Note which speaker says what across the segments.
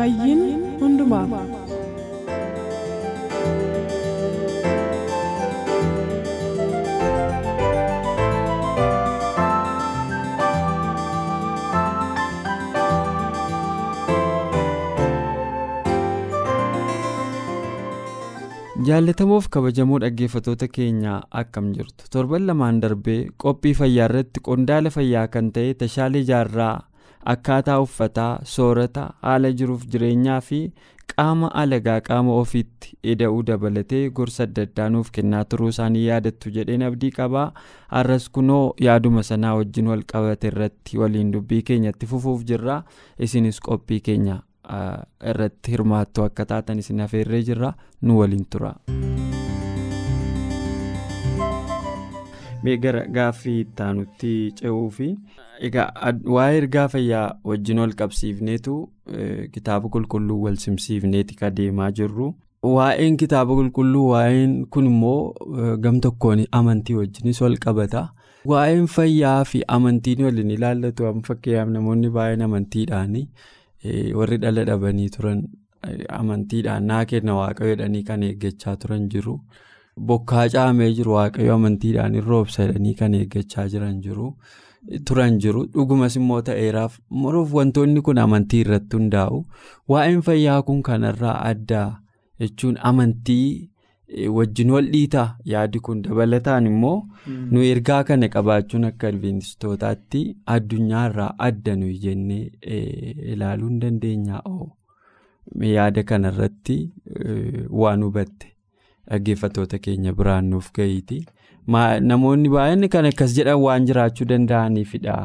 Speaker 1: Fayyiin hundumaaf.
Speaker 2: Jaallatamoof kabajamoo dhaggeeffatoota keenyaa akkam jirtu torban lamaan darbee qophii fayyaa irratti qondaala fayyaa kan ta'e tashaalee jaarraa akkaataa uffataa soorata haala jiruuf jireenyaa fi qaama alagaa qaama ofiitti ida'uu dabalatee gorsa adda addaa nuuf kennaa turuu isaanii yaadattu jedheen abdii qabaa har'as kunoo yaaduma sanaa wajjin wal qabate irratti waliin dubbii keenyatti fufuuf jirra isinis qophii keenya. irratti hirmaattu akka taatan isin afeerree jirra nu waliin tura. Gara gaaffii ittaanutti ce'uu fi egaa waa'ee ergaa fayyaa wajjin wal qabsiifneetu kitaaba qulqulluu wal simsiifneeti ka deemaa jirru. Waa'een kitaaba qulqulluu waa'een kun immoo gam tokkoon amantii wajjinis wal qabata. Waa'een fayyaa fi amantiin waliin ilaallatu fakkeenyaaf namoonni baay'een amantiidhaanii. warri dhala dhabanii turan amantiidhaan naa kenna waaqayyo jedhanii kan eeggachaa turan jiru bokkaa caamee jiru waaqayyo amantiidhaan hin roobsa jedhanii kan eeggachaa jiran jiru turan jiru. Dhugumas immoo ta'eeraaf muruuf wantoonni kun amantii irratti hundaa'u. Waa'een fayyaa kun kanarraa addaa jechuun amantii wajjin wal dhiitaa. Yaadi kun dabalataan immoo nu ergaa kana qabaachuun akka adventistootaatti addunyaarraa adda nuyi jennee ilaaluu hin dandeenya. Yaada kanarratti waan hubatte dhaggeeffatoota keenya biraan nuuf gahiiti namoonni baay'een kan akkas jedhan waan jiraachuu danda'aniifidha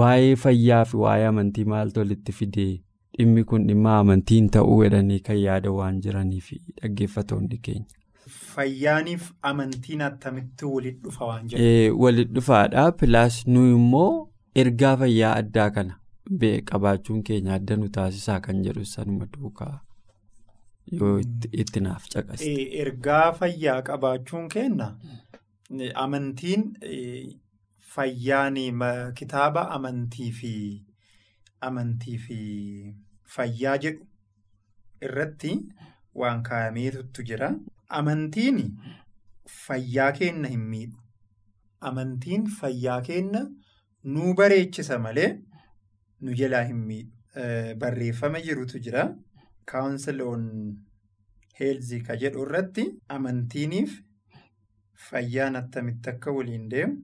Speaker 2: waa'ee fayyaa fi waa'ee amantii maaltu walitti fidee dhimmi kun dhimma amantiin ta'uu jedhanii kan yaada waan jiraniif dhaggeeffatoonni keenya.
Speaker 3: Fayyaaniif amantiin attamitti walitti dhufa waan jedhu.
Speaker 2: Walitti dhufaadha. Pilaas nu immoo ergaa fayyaa addaa kana qabaachuun keenya adda nu taasisaa kan jedhu sanuma duukaa yoo itti naaf caqase.
Speaker 3: Ergaa fayyaa qabaachuun keenya amantiin fayyaan kitaaba amantii fi amantii fi fayyaa jedhu irratti waan kaa'ameetu jira. Amantiin fayyaa keenya hin miidhu. Amantiin fayyaa keenya nu bareechisa malee nu jalaa hin miidhu. Barreeffama jirutu jira. Council on Health ka jedhu irratti amantiiniif fayyaan attamitti akka waliin deemu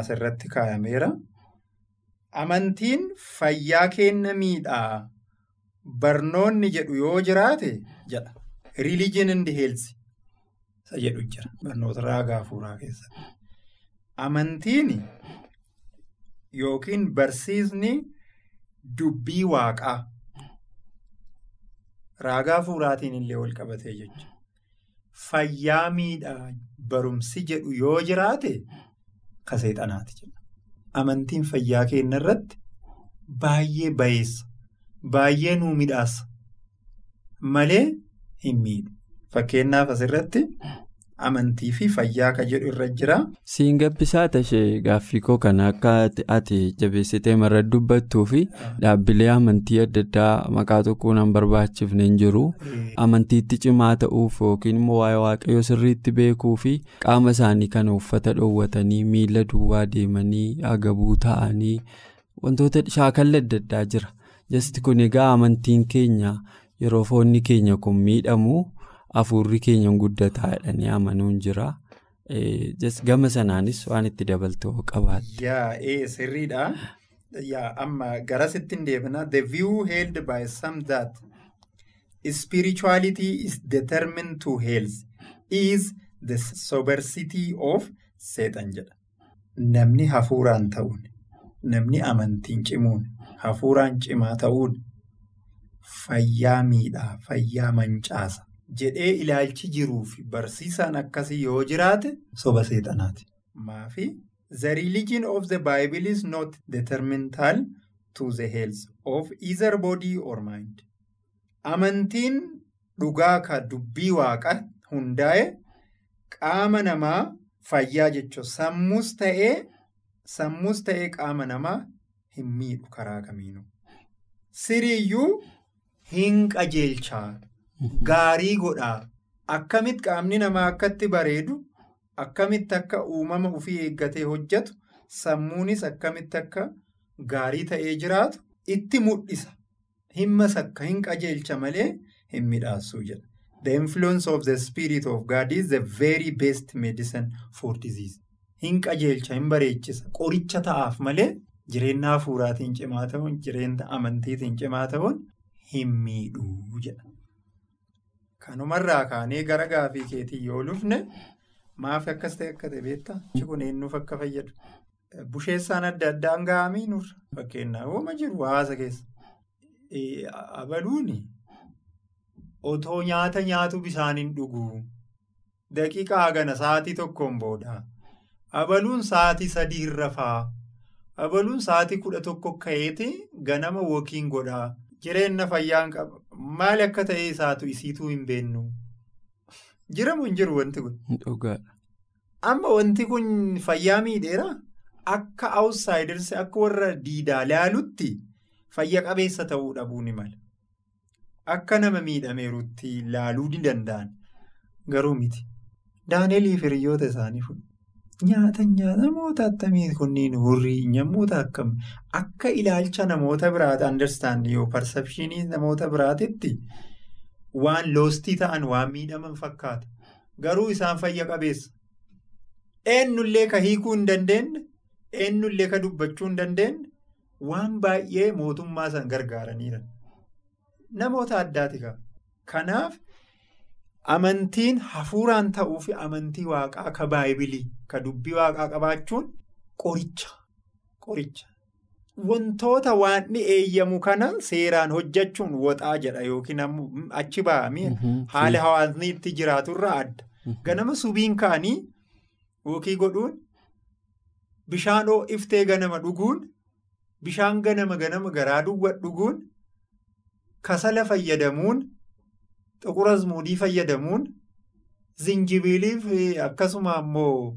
Speaker 3: asirratti kaa'ameera. Amantiin fayyaa keenya miidhaa barnoonni jedhu yoo jiraate jedha. Religion and health isa jedhu jira barnoota raagaa fuuraa keessatti. Amantiin yookiin barsiisni dubbii waaqaa raagaa fuuraatiin illee wal qabatee jechuudha. Fayyaa miidhaa barumsi jedhu yoo jiraate ka seexanaati jedha. Amantiin fayyaa keenya irratti baay'ee bayeessa baay'ee nuu midhaasa malee. hin miidhu fakkeenyaaf asirratti amantii fi fayyaa ka jedhu irra jira.
Speaker 2: siin gabbisaa tashee gaaffii koo kana akka ati jabeessitee marra dubbattuu fi dhaabbilee amantii adda addaa maqaa tokkoon hin barbaachifne hin jiru amantiitti cimaa ta'uuf yookiin immoo waa'ee waaqayyoo sirriitti beekuu fi qaama isaanii kana uffata dhoowwatanii miila duwwaa deemanii agabuu ta'anii wantoota shaakalla adda addaa jira jasti kun egaa amantiin keenya. yeroo foonni keenya kun miidhamu hafuurri keenya guddataa jedhanii amanuun jira gama sanaanis waan itti dabaltoo qabaate.
Speaker 3: Yaa sirriidha amma garasitti hin deebina the view held by some that spirituality is determined to health is the sobercity of seexan jedha. Namni hafuuraan ta'uun namni amantiin cimuun hafuuraan cimaa ta'uun fayyaa miidhaa fayyaa mancaasa jedhee ilaalchi jiruuf barsiisaan akkasii yoo jiraate soba seexanaati. Maafi the religion of the bible is not detrimental to the health of either body or mind. Amantiin dhugaa ka dubbii waaqa hundaa'e qaama namaa fayyaa jechuun sammuus ta'ee sammuus ta'ee qaama namaa hin miidhu karaa kamiinuu. Siriiyyuu hin qajeelchaa gaarii godhaa akkamitti qaamni namaa akkatti bareedu akkamitti akka uumama ofii eeggatee hojjetu sammuunis akkamitti akka gaarii ta'ee jiraatu itti mul'isa. hin masakka hin qajeelcha malee hin midhaasuu jedha. The influence of the spirit of God is the very best medicine for disease. Hin qajeelcha hin bareechisa qoricha ta'aaf malee jireenya hafuuraatiin cimaa ta'uun jireenya amantiitiin cimaa ta'uun hin miidhuu jedha. Kanumarraa kaanee gara gaafii keetii yoo lufne maaf akkas ta'e akka ta'e beektaa? Kun eenyuuf akka fayyadu? Busheessaan adda addaan gahamii nurra fakkeenyaaf ooma jiru hawaasa keessa. Abaluuni otoo nyaata nyaatu bishaaniin dhuguu daqiiqaa hagana sa'aatii tokkoon booda abaluun sa'aatii sadii irra faa abaluun sa'aatii kudha tokko ka'eeti ganama wokiin godhaa jireenya fayyaan qaba maali akka ta'e isaatu isiituu hin beennu jiramu hin jiru wanti kun. Amma wanti kun fayyaa miidheera akka awusaayidarsi akka warra diidaa laalutti. Fayya qabeessa ta'uu dhabuu ni mala. Akka nama miidhameerutti laaluu ni danda'an. Garuu miti. Daanelii fi hiriyoota isaanii fuudhu. Nyaata namoota akkamii kunniin hurrii namoota akkamii akka ilaalcha namoota biraati understand yoo perceptionii namoota biraatitti waan loostii ta'an waan miidhaman fakkaata. Garuu isaan fayya qabeessa. Eenyullee ka hiikuu hin dandeenye, eenyullee ka dubbachuu hin dandeenye. Waan baay'ee mootummaa san gargaaraniira. Namoota addaati qaba. Kanaaf amantiin hafuuraan ta'uu fi amantii waaqaa ka baay'ilii ka dubbii waaqaa qabaachuun qoricha. Qoricha. Wantoota waan eeyyamu kana seeraan hojjechuun woxaa jedha yookiin ammoo achi ba'amee haala hawaasni itti jiraaturraa adda. Ganama subiin ka'anii wookii godhuun bishaan iftee ganama dhuguun. Bishaan ganama ganama garaa duwwaa dhuguun kasala fayyadamuun xuqura azmuudii fayyadamuun zinjibilii fi akkasuma ammoo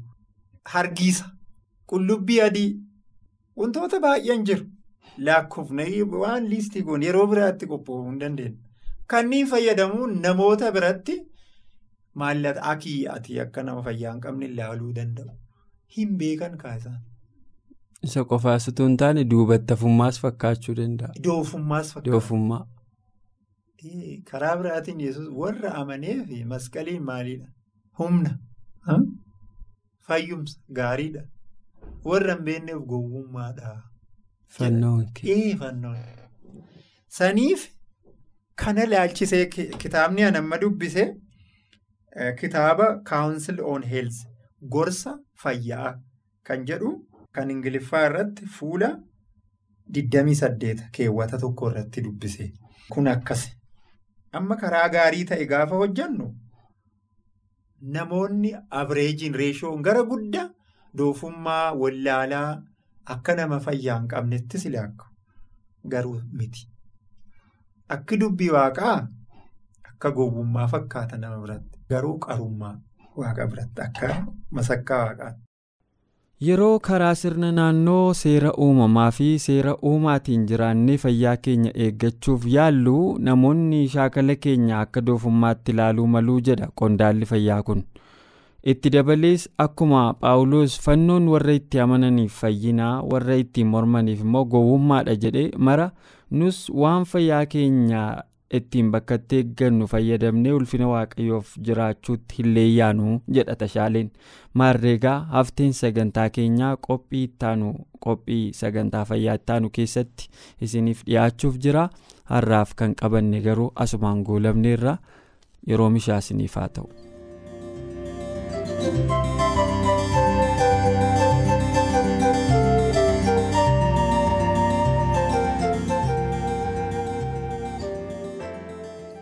Speaker 3: hargiisa qullubbii adii wantoota baay'een jiru lakkoofna waan liistii kun yeroo biraatti qophaa'uu hin dandeenye. Kanneen fayyadamuun namoota biratti maallaqa akii ati akka nama fayyaa hin qabne ilaaluu danda'u. Hin beekan kaasaan.
Speaker 2: Isa qofaas utuu hin taane duubatti hafummaas fakkaachuu danda'a.
Speaker 3: Doofummaas fakkaata.
Speaker 2: Doofummaa.
Speaker 3: Karaa biraatiin yesus warra amanee fi masqaliin maalidha? Humna. Fayyumsa gaariidha. Warra hin beekneef gowwummaadha.
Speaker 2: Fannoon kee.
Speaker 3: Fannoon. Saniif kana ilaalchisee kitaabni anamma dubbise kitaaba Council on Health gorsa fayyaa kan jedhu. Kan Ingiliffaa irratti fuula 28 keewwata tokko irratti dubbise. Kun akkasi. Amma karaa gaarii ta'e gaafa hojjannu namoonni abireejiin reeshoon gara guddaa doofummaa wallaalaa akka nama fayyaa hin qabnettis ilaakku. Garuu miti. Akki dubbii waaqaa akka gowwummaa fakkaata nama biratti. Garuu qarummaa waaqa biratti akka masakkaa waaqaati.
Speaker 2: Yeroo karaa sirna naannoo seera uumamaa fi seera uumaatiin jiraannee fayyaa keenya eeggachuuf yaallu namoonni shaakala keenya akka doofummaatti ilaaluu maluu jedha qondaalli fayyaa kun. Itti dabalees akkuma Phaawulos fannoon warra itti amananiif fayyinaa warra ittiin mormaniif immoo gowwummaadha jedhee mara nus waan fayyaa keenya ittiin bakka eeggannu fayyadamnee ulfina waaqayyoof jiraachuutti hin leeyyaanu jedha tashaaleen maarreegaa hafteen sagantaa keenyaa qophii ittaanu qophii sagantaa fayyaa ittaanu keessatti isiniif dhiyaachuuf jira. Har'aaf kan qabanne garuu asumaan goolabneerra. Yeroo mishaa isiniif haa ta'u.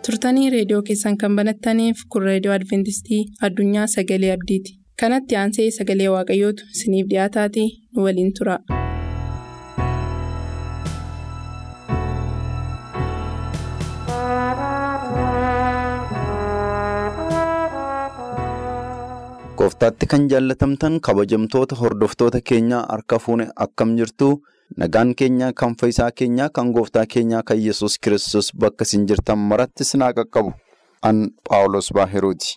Speaker 4: Turtanii reediyoo keessan kan banattaniif kun reediyoo adventistii addunyaa sagalee abdiiti. Kanatti aansee sagalee waaqayyootu isiniif dhiyaataatii nu waliin tura.
Speaker 5: gooftaatti kan jaallatamtan kabajamtoota hordoftoota keenyaa harka fuune akkam jirtu nagaan keenya kan fayyisaa keenyaa kan gooftaa keenyaa kan yesus kiristoos bakka isin jirtan maratti sinaa qaqqabu. An paawulos baahiruuti.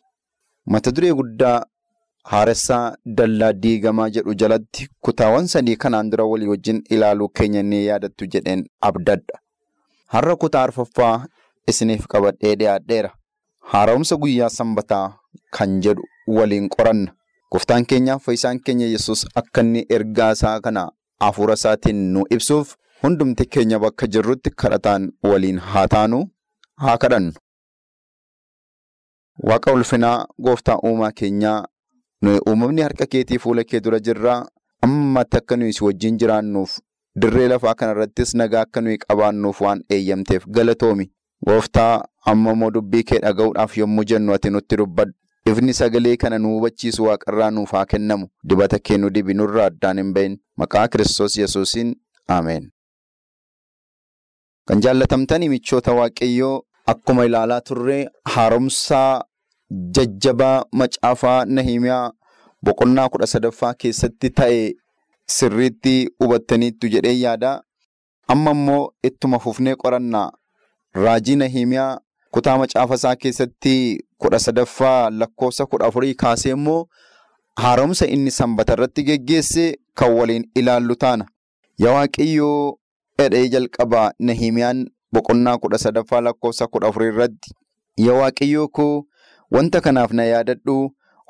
Speaker 5: Mata duree guddaa haaressaa dallaa diigamaa jedhu jalatti kutaawwan sadii kanaan dura walii wajjin ilaaluu keenya ni yaadattu jedheen abdadha har'a kutaa arfaffaa isiniif qabadhee dhiyaadheera. Haaromsa guyyaa sanbataa kan jedhu waliin qoranna. Gooftaan keenyaa fayyisaan keenya yesus akka inni ergaa isaa kana hafuura isaatiin nu ibsuuf hundumti keenya bakka jirrutti kadhataan waliin haa taanu haa kadhannu. Waaqa ulfinaa gooftaa uumaa keenyaa nuyi uumamni harka keetii fuula kee dura jirraa ammatti akka nuyi si wajjin jiraannuuf dirree lafaa kanarrattis nagaa akka nuyi qabaannuuf waan eeyyamteef galatoomi. Gooftaa amma immoo dubbii kee dhaga'uudhaaf yommuu jennu ati nutti dubbadhu. Ifni sagalee kana nu hubachiisu waaqarraa nuuf haa kennamu. Dibata kee nu dibi nurraa addaan hin bahin. Maqaa Kiristoos Yesuusiin Ameen. Kan jaallatamtanii michoota waaqayyoo akkuma ilaalaa turre haaromsaa jajjabaa macaafaa Nahimiyaa boqonnaa kudha sadaffaa keessatti ta'e sirriitti hubattaniittu jedhee yaada. Amma immoo ittuma fufnee qorannaa raajii Nahimiyaa kutaa macaafa isaa keessatti kudha sadaffaa lakkoofsa kudha afurii kaasee immoo haaromsa inni sanbata irratti geggeesse kan waliin ilaallu taana. Yaa Waaqayyoo jedhee jalqabaa Nahimiyaan boqonnaa kudha sadaffaa lakkoofsa kudha afurii irratti yaa Waaqayyoo koo wanta kanaaf na yaadadhu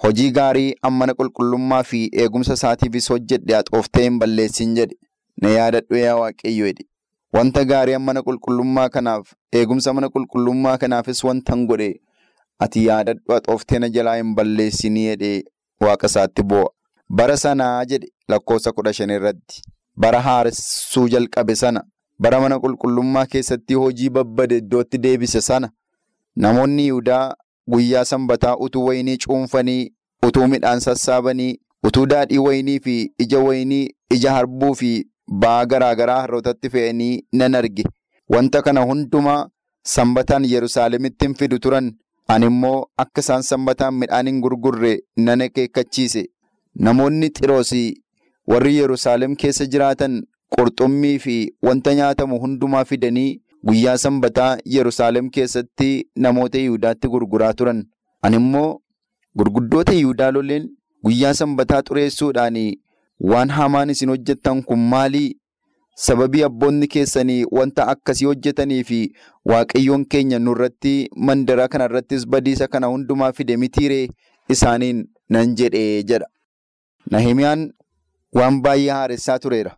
Speaker 5: hojii gaarii ammana qulqullummaa fi eegumsa isaatiifis hojjedhe haxooftee hin balleessin jedhe na yaadadhu yaa Waaqayyoo jedhe. Wanta gaarii mana qulqullummaa kanaaf eegumsa mana qulqullummaa kanaafis wanta hin godhe ati yaadadhu haxooftee na jalaa hin balleessinii jedhee waaqa isaatti boo'a. Bara sanaa jedhe lakkoofsa kudha shan irratti bara haaressuu jalqabe sana bara mana qulqullummaa keessatti hojii babbade iddootti deebise sana namoonni Yihudaa guyyaa sanbataa utuu wayinii cuunfanii utuu midhaan sassaabanii utuu daadhii wayinii fi ija wayinii ija harbuu fi ba'aa garaa garaa harrootatti fe'anii nan arge. Wanta kana hundumaa sanbataan Yerusaalemitti hin fidu turan. Ani immoo akka isaan sanbataan midhaan hin gurgurre nan akeekkachiise. Namoonni Xiroosii warri Yerusaalem keessa jiraatan qurxummii fi wanta nyaatamu hundumaa fidanii guyyaa sanbataa Yerusaalem keessatti namoota Yihudaatti gurguraa turan. Ani immoo gurguddoota Yihudaa loleen guyyaa sanbataa xureessuudhaan waan hamaan isin hojjettan kun maalii? Sababii abboonni keessanii wanta akkasii hojjetanii fi waaqayyoon keenya nurratti mandara kanarrattis badiisa kana hundumaa fide mitiiree isaaniin nan jedhee jedha. Nahimiyaan waan baay'ee haaressaa tureera.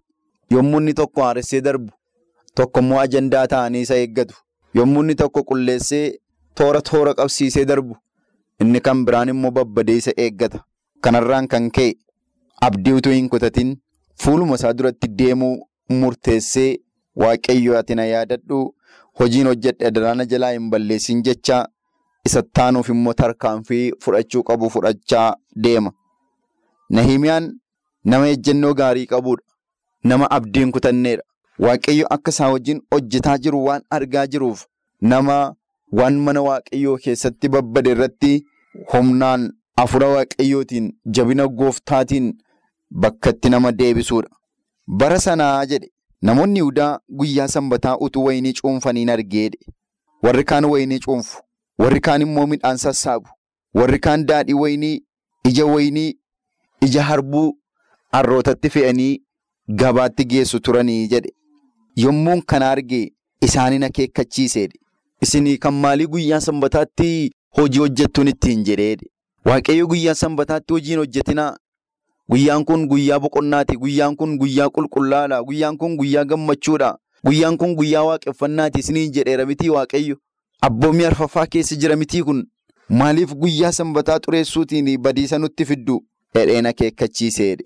Speaker 5: Yommuu inni tokko haaressee darbu tokko immoo ajandaa ta'anii isa eeggatu. Yommuu inni tokko qulleessee toora toora qabsiisee darbu inni kan biraan immoo babbadee isa eeggata. Kanarraan kan ka'e abdii utuu hin kutatin fuuluma isaa duratti deemuu murteessee waaqayyo ati na yaadadhu hojiin hojjedhe daraana jalaa hin balleessin jecha isa taanuuf immoo tarkaanfii fudhachuu qabu fudhachaa deema. Nahimiyaan nama ejjennoo gaarii qabudha. Nama abdiin kutanneedha. Waaqayyo akka isaa wajjin hojjetaa jiru waan argaa jiruuf nama waan mana waaqayyoo keessatti babbade irratti humnaan afura waaqayyootiin jabina gooftaatiin bakkatti nama deebisuudha. Bara sanaa jedhe namoonni Yihudaa guyyaa sanbataa utuu wayinii cuunfanii argeedhe. Warri kaan wayinii cuunfu, warri kaan immoo midhaan sassaabu, warri kaan daadhii wayinii, ija wayinii, ija harbuu harrootatti fe'anii gabaatti geessu turanii jedhe. Yommuun kana argee isaaniin akeekkachiiseedhe. isinii kan maalii guyyaa sanbataatti hojii hojjettuun ittiin jedheedha. Waaqayyo guyyaa sanbataatti hojiin hojjetinaa. Guyyaan kun guyyaa boqonnaati. Guyyaan kun guyyaa qulqullaadha. Guyyaan kun guyyaa gammachuudha. Guyyaan kun guyyaa waaqeffannaati isiniin jedheera mitii waaqayyo. Abboommii arfaffaa keessa jira mitii kun. Maaliif guyyaa sanbataa xureessuutiin badiisa nutti fiddu? Dhedheen akeekkachiiseedha.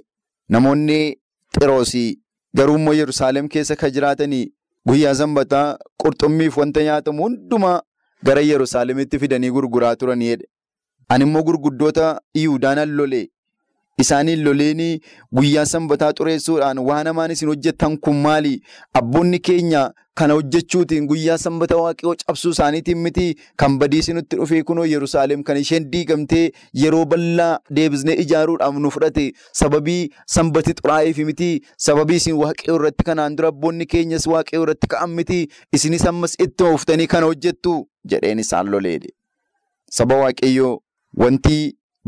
Speaker 5: Namoonni Xiroosii garuu immoo Yerusaalem keessa kan jiraatanii guyyaa sanbataa qurxummiif wanta nyaatamu hundumaa gara Yerusaalemitti fidanii gurguraa turaniidha. Ani immoo gurguddoota Yihuudaan lolee isaaniin loleenii guyyaa sanbataa xureessuudhaan waan hamaan isin hojjettan kun maali? Abboonni keenya kana hojjechuutiin guyyaa sanbata waaqayyoo cabsuu isaaniitiin miti kan badiisi nutti dhufee kunoo Yerusaalem kan isheen diigamtee yeroo bal'aa deebisnee ijaaruudhaaf nu fudhate. Sababii sanbati xuraa'eef miti sababii isin waaqayyoo irratti kanaan dura abboonni keenyas waaqayyoo irratti ka'an miti isinis ammas itti ooftanii kana hojjettu? Jedheen isaan loleedhe. Saba waaqayyoo wanti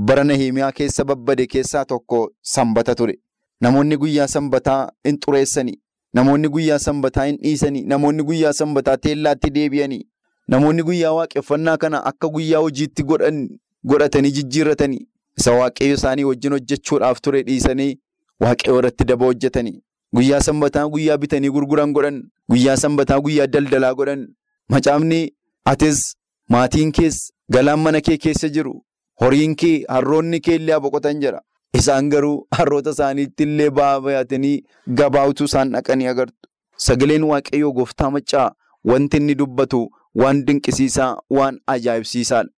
Speaker 5: bara Nahimiyaa keessa babbade keessaa tokko sanbata ture. Namoonni guyyaa sanbataa hin xureessani. Namoonni guyyaa sanbataa hin dhiisani. Namoonni guyyaa sanbataa teellaatti deebi'ani. Namoonni guyyaa waaqeffannaa kana akka guyyaa hojiitti godhatanii jijjiirratani. Isa waaqayyo isaanii wajjin hojjechuudhaaf ture dhiisanii waaqayyo irratti daba hojjetani. Guyyaa sanbataa guyyaa bitanii gurguran godhan. Guyyaa sanbataa guyyaa daldalaa godhan. Macaafni atis maatiin kees galaan mana kee keessa jiru. Horiin kee harroonni kee illee boqotan jira. Isaan garuu harroota isaaniitti illee ba'aa baatanii gabaa utuu isaan dhaqanii agartu. Sagaleen waaqayyoo gooftaa maccaa wanti inni dubbatu waan dinqisiisaa waan ajaa'ibsiisaadha.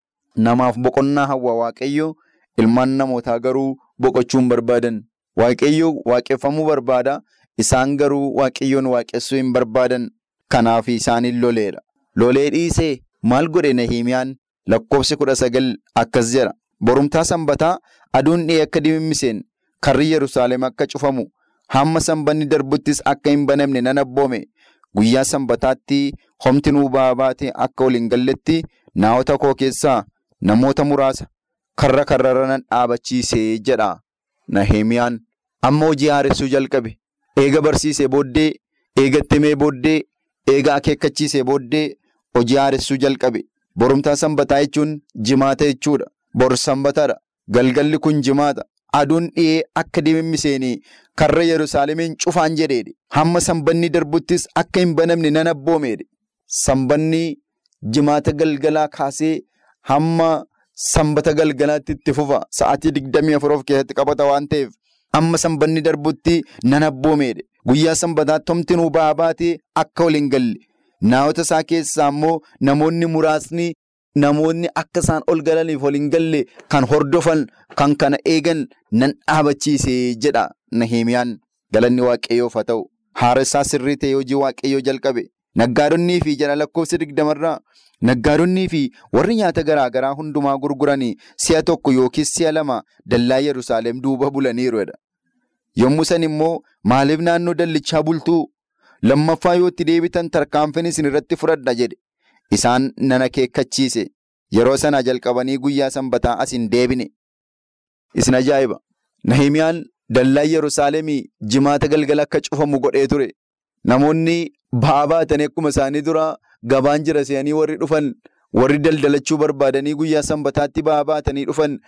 Speaker 5: Namaaf boqonnaa hawwa waaqayyoo ilmaan namootaa garuu boqochuu hin barbaadan. Waaqayyoo waaqeffamuu barbaada. Isaan garuu waaqayyoon waaqessuu hin barbaadan. Kanaaf isaaniin loleedha. Lolee dhiisee maal godhe Nahimiyaan? Lakkoofsi kudha sagal akkas jedha. Borumtaa sanbataa aduun dhi'ee akka dimimmiseen karri Yerusaalem akka cufamu hamma sanbanni darbuttis akka hin banamne nan abboome guyyaa sanbataatti homti nuu ba'aa baate akka ol hin galletti naawota koo keessaa namoota muraasa karra karrara nan dhaabachiisee jedha. Nahimiyaan amma hojii haaressuu jalqabe. Eega barsiisee booddee, eega ittimee booddee, eega akeekkachiisee booddee hojii haaressuu jalqabe. Borumtaa sanbataa jechuun jimaata jechuudha. Bor sanbataadha. Galgalli kun jimaata. Aduun dhi'ee akka dimimmiseenii karra Yerusaalemiin cufaan jedheedha. Hamma sanbanni darbuttis akka hin banamne nan abboomeedha. Sanbanni jimaata galgalaa kaasee hamma sanbata galgalaatti itti fufa. Sa'aatii digdamii afur of keessatti qabata waan ta'eef hamma sanbanni darbutti nan abboomeedha. Guyyaa sanbataatti homti nuu ba'aa baatee akka ol hin galle. Naawota isaa keessaa immoo namoonni muraasni namoonni akka isaan ol galaniif ol hin galle kan hordofan kan kana eegan nan dhaabachiisee jedha Nahimiyaan. Galanni waaqayyoof haa ta'u. Haaressaa sirrii ta'e hojii waaqayyoo jalqabe. Naggaadonnii fi jala lakkoofsa digdamarraa naggaadonnii fi warri nyaata garaa garaa hundumaa gurguranii si'a tokko yookiis si'a lama dallaa Yerusaalem duuba bulaniiru. Yommuu san immoo maaliif naannoo dallichaa bultuu? Lammaffaa yoo itti deebitan tarkaanfiin isin irratti fudhadha jedhe. Isaan nan akeekkachiise. Yeroo sana jalqabanii guyyaa sanbataa as hin deebine. Isin ajaa'iba! Nahimiyaan dallaa Yerusaalemii jimaata galgala akka cufamu godhee ture. Namoonni ba'aa baatanii akkuma isaanii dura gabaan jira se'anii warri dhufan warri daldalachuu barbaadanii guyyaa sanbataatti ba'aa baatanii dhufan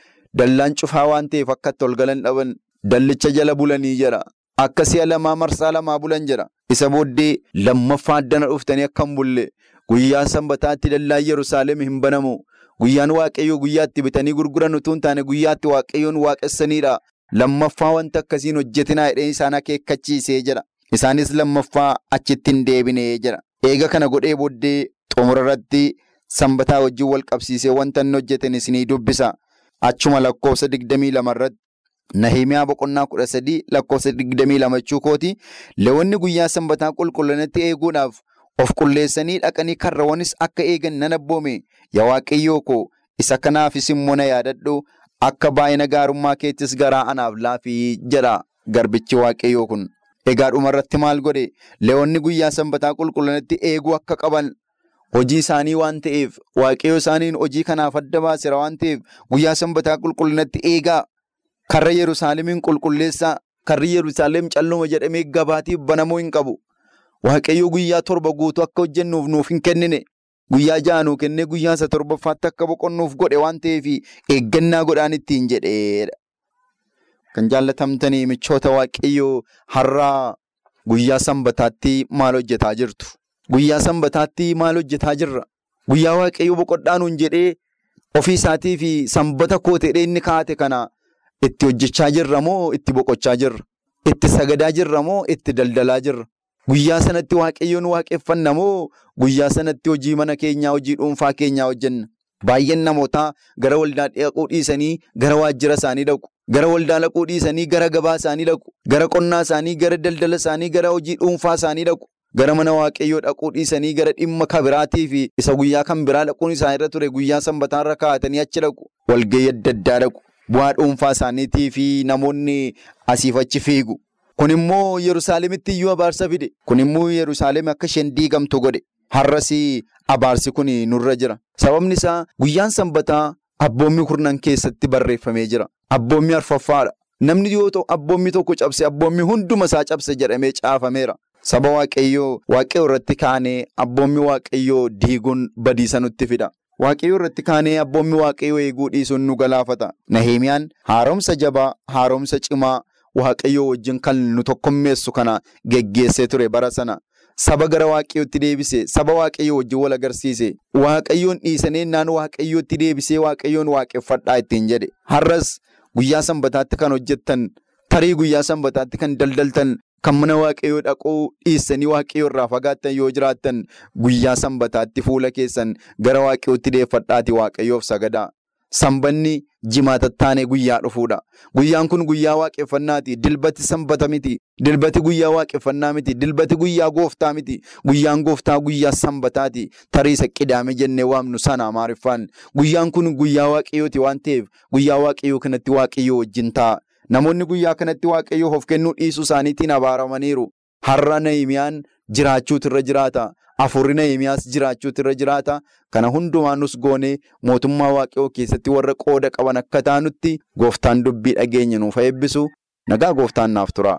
Speaker 5: dallaan cufaa waan ta'eef akka itti ol galan dhaban dallicha jala bulanii jira. Akka si'a lamaa marsaa lamaa bulan jira. Isa booddee lammaffaa addana dhuftanii akka hin bulle guyyaa sanbataatti dallaan Yerusaalem hin banamu. Guyyaan waaqayyoo guyyaatti bitanii gurguran utuu hin taane guyyaatti waaqayyoon waaqessanidha. Lammaffaa wanta akkasiin hojjetinaa hidhee isaan akeekkachiisee jira. Isaanis lammaffaa achitti hin deebinee jira. Eega kana godhee booddee xumura irratti sanbataa wajjin wal qabsiisee wanta inni hojjetan isinii dubbisa. Achuma lakkoofsa digdamii lama irratti. Nahimiyaa boqonnaa kudha sadii lakkoofsa digdamii lama jechuu kooti. Leewwanni guyyaa sanbataa qulqullinatti eeguudhaaf of qulleessanii dhaqanii karrawwanis akka eegan nan abboome. Yaa waaqayyoo koo isa kanaafis immoo na yaadadhu akka baay'ina gaarummaa keettis garaa anaaf laafii jedha garbichi waaqayyoo kun. Egaa dhumarratti maal godhe? Leewwanni guyyaa sanbataa qulqullinatti eeguu akka qaban hojii isaanii waan ta'eef waaqayyoo isaaniin hojii kanaaf adda baaseera waan ta'eef guyyaa sanbataa qulqullinatti eegaa. Karra Yerusaalemiin qulqulleessaa karri Yerusaalem calluma jedhamee gabaatiif banamuu hin qabu. Waaqayyo guyyaa torba guutuu akka hojjennuuf nuuf hin kennine. guyyaa ja'anuu kennee guyyaa isa torbaffaatti akka boqonnuuf godhe waan ta'eef eeggannaa godhaan ittiin jedheedha. Kan jaallatamtanii michoota waaqayyoo har'aa guyyaa sanbataatti maal hojjetaa jirtu? Guyyaa sanbataatti maal hojjetaa jirra? Guyyaa waaqayyoo boqodhaa nuun jedhee ofii fi sanbata kooteedhee inni kaa'ate kana itti hojjechaa jirra moo itti boqochaa jirra? Itti sagadaa jirra moo itti daldalaa jirra? Guyyaa sanatti waaqayyoon waaqeffanna moo guyyaa sanatti hojii mana keenyaa hojii dhuunfaa keenyaa hojjenna? Baay'een namootaa gara waldaa dhaquu dhiisanii gara waajjira isaanii dhaqu. Gara waldaa dhaquu dhiisanii gara gabaa isaanii dhaqu. Gara qonnaa isaanii, gara daldala isaanii, gara hojii dhuunfaa isaanii dhaqu. Gara mana waaqayyoo dhaquu dhiisanii gara dhimma kabiraatii fi isa guyyaa kan biraa dhaquun isaanirra ture guyyaa sanbataarra kaa'atanii achi dhaqu. Walgahii adda addaa dhaqu. Bu'aa dhuunfaa isaaniitii fi namoonni asiif achi fiigu. Kun immoo Yerusaalemitti iyyuu abaarsa fide. Kun immoo Yerusaalem akka isheen diigamtu godhe. Har'as abaarsi kun nurra jira. Sababni isaa guyyaan sanbataa abboommi kurnan keessatti barreeffamee jira. Abboommi arfaffaadha. Namni yoo ta'u abboommi tokko cabse abboommi hunduma isaa cabse jedhamee caafameera. Saba waaqayyoo waaqayyoo irratti kaanee abboommi waaqayyoo diiguun badiisa nutti fida. Waaqayyoo irratti kaanee abboommi waaqayyoo eeguu dhiisuun nu galaafata. Nahimiyaan haaromsa jabaa, haaromsa cimaa waaqayyoo wajjin kan nu tokkummeessu kana geggeessee ture bara sana. Saba gara waaqayyootti deebise, saba waaqayyoo wajjin wal agarsiise, waaqayyoon dhiisanii naan waaqayyootti deebisee waaqayyoon waaqeffadhaa ittiin jedhe. Har'as guyyaa sanbataatti kan hojjettan, tarii guyyaa sanbataatti kan daldaltan, kan mana waaqayyoo dhaquu dhiisanii waaqayyoo irraa fagaattan yoo jiraattan guyyaa sanbataatti fuula keessan gara waaqayyootti deeffadhaati waaqayyoof sagadaa. Sanbanni jimaata taanee guyyaa dhufuudha. Guyyaan kun guyyaa waaqeffannaati. Dilbati sanbata miti. Dilbati guyyaa waaqeffannaa miti. Dilbati guyyaa gooftaa miti. Guyyaan gooftaa guyyaa sanbataati. Tarii isa qidaame jennee waamnu sana maariffaan. Guyyaan kun guyyaa waaqayyooti waan ta'eef guyyaa waaqayyoo kanatti waaqayyoo wajjin ta'a. Namoonni guyyaa kanatti waaqayyoof of kennuu dhiisuu isaaniitiin abaaramaniiru. Har'a Nahimiyaan jiraachuutu irra jiraata. Afurri Nahimiyaas jiraachuutu irra jiraata. Kana hundumaa nus goonee mootummaa waaqayyoo keessatti warra qooda qaban akka taanutti gooftaan dubbii dhageenya nuuf eebbisu. Nagaa gooftaan naaf tura.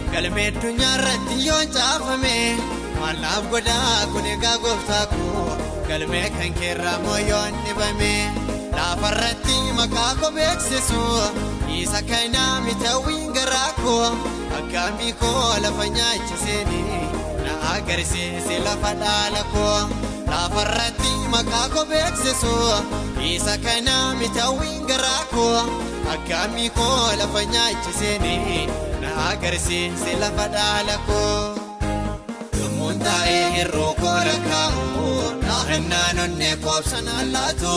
Speaker 6: Galmee addunyaa irratti yoon caafame mallaaf godhaa kun egaa gooftaa koo galmee kan keerraa moo yoon dhibame laafarratti maqaa koo beeksisu isa kanaa mitawwiin garaa koo akkaamii koo lafa nyaachiseeni na agarsiise lafa dhaala koo laafarratti maqaa koo beeksisu isa kanaa mitawwiin garaa koo. akkaamii koo lafa nyaachiseeni na agarsiise lafa dhaala koo yommuun taa'ee hir'uu koo lakkaa'u naannaan onnee koobsan allaatu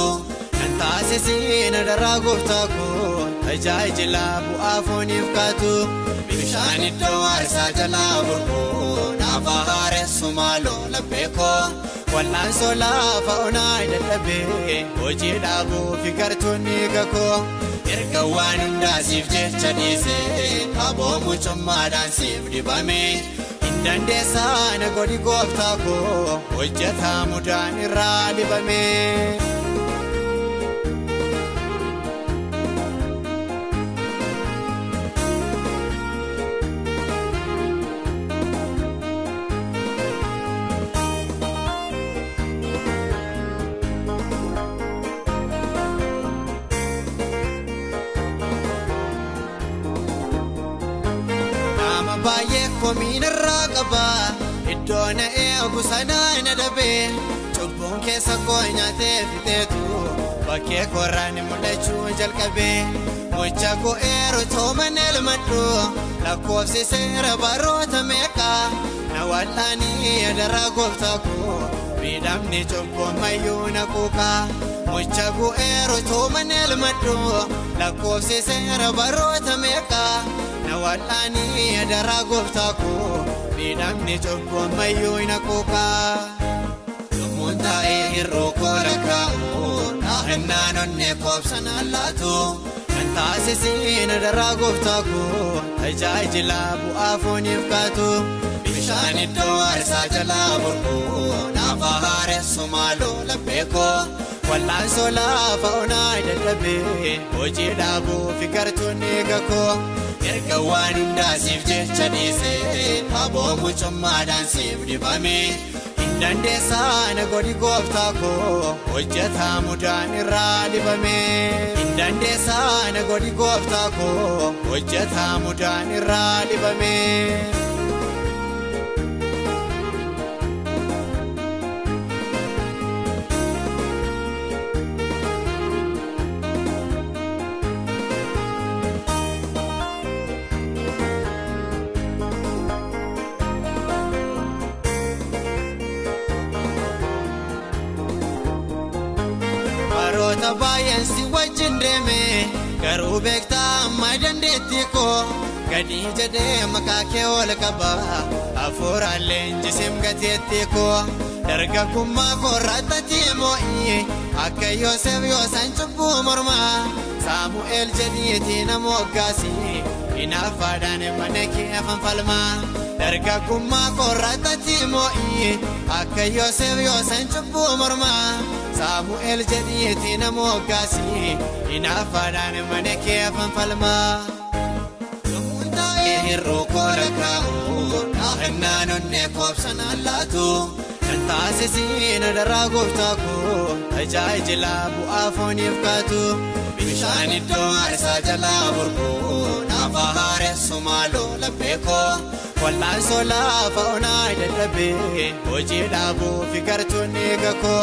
Speaker 6: nan taasisee na daraa gooftaa koo tajaajila bu'aa fooniif kaatu bishaan iddoo aarsaa jalaa burquu naaf haaressu maaloo laphee koo wal'aansoo laafa onaa dadhabee hojii dhaabuu fi gartuunni gakoo. Erga waan hundaa siif jecha dhiisee aboo mucummaadhaan siif dibame hin dandeessaa na godhi gooftaa koo hojjetaa mudaan irraa dibame. Qaba iddoo na eegu sanaa na dhabe cubbuun keessa koo nyaatee fixeetu bakkee korraan mul'achuu jalqabe mucha koo eeru tooman elmadhu lakkoofsi seera baroota meeqa na wal'aanii adaraa gooftaa koo miidhamni cubbuun mayyuu na quuqa mucha koo eeru tooman elmadhu lakkoofsi seera baroota meeqa. na wal'aanii adaraa gooftaa koo miidhagni tokkoon mayyuu hin haquuqaa yommuun taa'ee hir'uu kola kaa'u naannaan onnee koobsan allaatu kan taasisiin daraa gooftaa koo tajaajila bu'aa fooniif kaatu bishaan iddoo aarsaa jalaa burquu naafa haaressumaaluu labbeekoo. Wal'aansoo laafa onaa dadhabee hojii dhaabuu fi gartuun eegakoo erga waan hundaasiif jecha dhiisee aboo mucummaadhaan siif dibamee. Dandeessaa na godhi gooftaa koo hojjetaa mudaan irraa dibame. Dandeessaa na godhi gooftaa koo hojjetaa mudaan irraa dibame. Gadi jedhee maqaa kee ol qaba hafuuraallee injisim gateettii koo dargaggummaa koorraattii moo'ii akka Yoosef Yoosan cubbuu mormaa Saamu'eel jedhiitii nama hoggaasii inaaffaadhaan mana kee afaan falmaa. dargaggummaa koorraattii moo'ii akka Yoosef Yoosan cubbuu mormaa Saamu'eel jedhiitii nama hoggaasii inaaffaadhaan mana kee afaan falmaa. Lubbuun hir'uu koola kaa'u naannaan onnee koobsan allaatu kan taasisiin daraa gooftaa koo tajaajila bu'aa fooniif kaatu bishaan iddoo aarsaa jalaa burquu naafa haaressu maaloo labbeekoo. Wal'aansoo laafa onaa dadhabee hojii dhaabuu fi gartuun eegakoo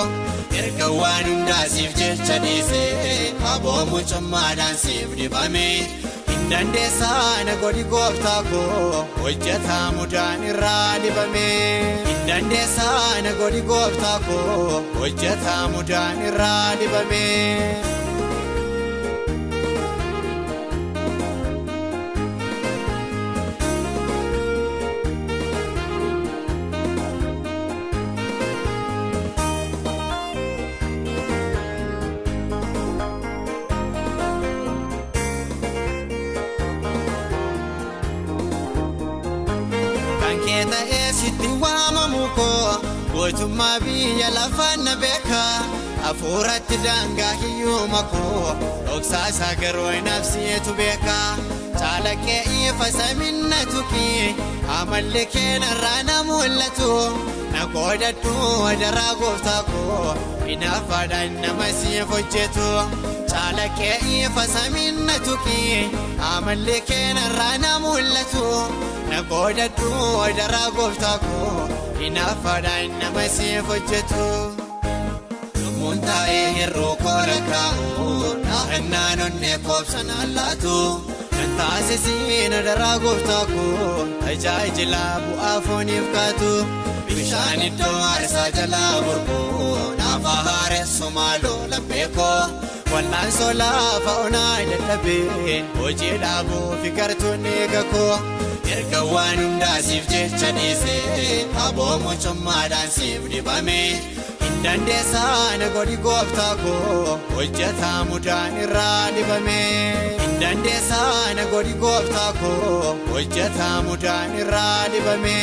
Speaker 6: erga waan hundaasiif jecha dhiisee aboo mucummaadhaan siif dibame. Dandeessaa na godhi gooftaa koo hojjetaa mudaan irraa dibame. Dandeessaa na godhi gooftaa koo hojjetaa mudaan irraa dibame. Sitti waamamu koo gootummaa biyya lafaan na beeka hafuuratti daangaa hiyyuma koo dhoksaa isaa garuu nabsiyeetu beeka caalaqee ifa saminna tuki amalli keenarraa na mul'atu na qoodadhu daraa gooftaa koo inaaffaadhaan nama siif hojjetu caalaqee ifa saminna tuki amalli keenarraa na mul'atu. na qoodadhu daraa gooftaa koo inaaffaadhaan nama siif hojjetu. Lubbuun taa'ee hir'uu koola kaa'u naannaan onnee koobsan allaatu kan taasisiin daraa gooftaa koo tajaajila bu'aa fooniif kaatu bishaan iddoo aarsaa jalaa burquu naafa haaressu maaloo labbeekoo. Wal'aansoo laafa onaa dadhabee hojii dhaabuu fi gartuun eegakoo. erga waan hundaasiif jecha dhiisee aboo mucummaadhaan siif dibame dandeessaa na godhi gooftaa koo hojjetaa mudaan irraa dibame dandeessaa na godhi gooftaa koo hojjetaa mudaan irraa dibame.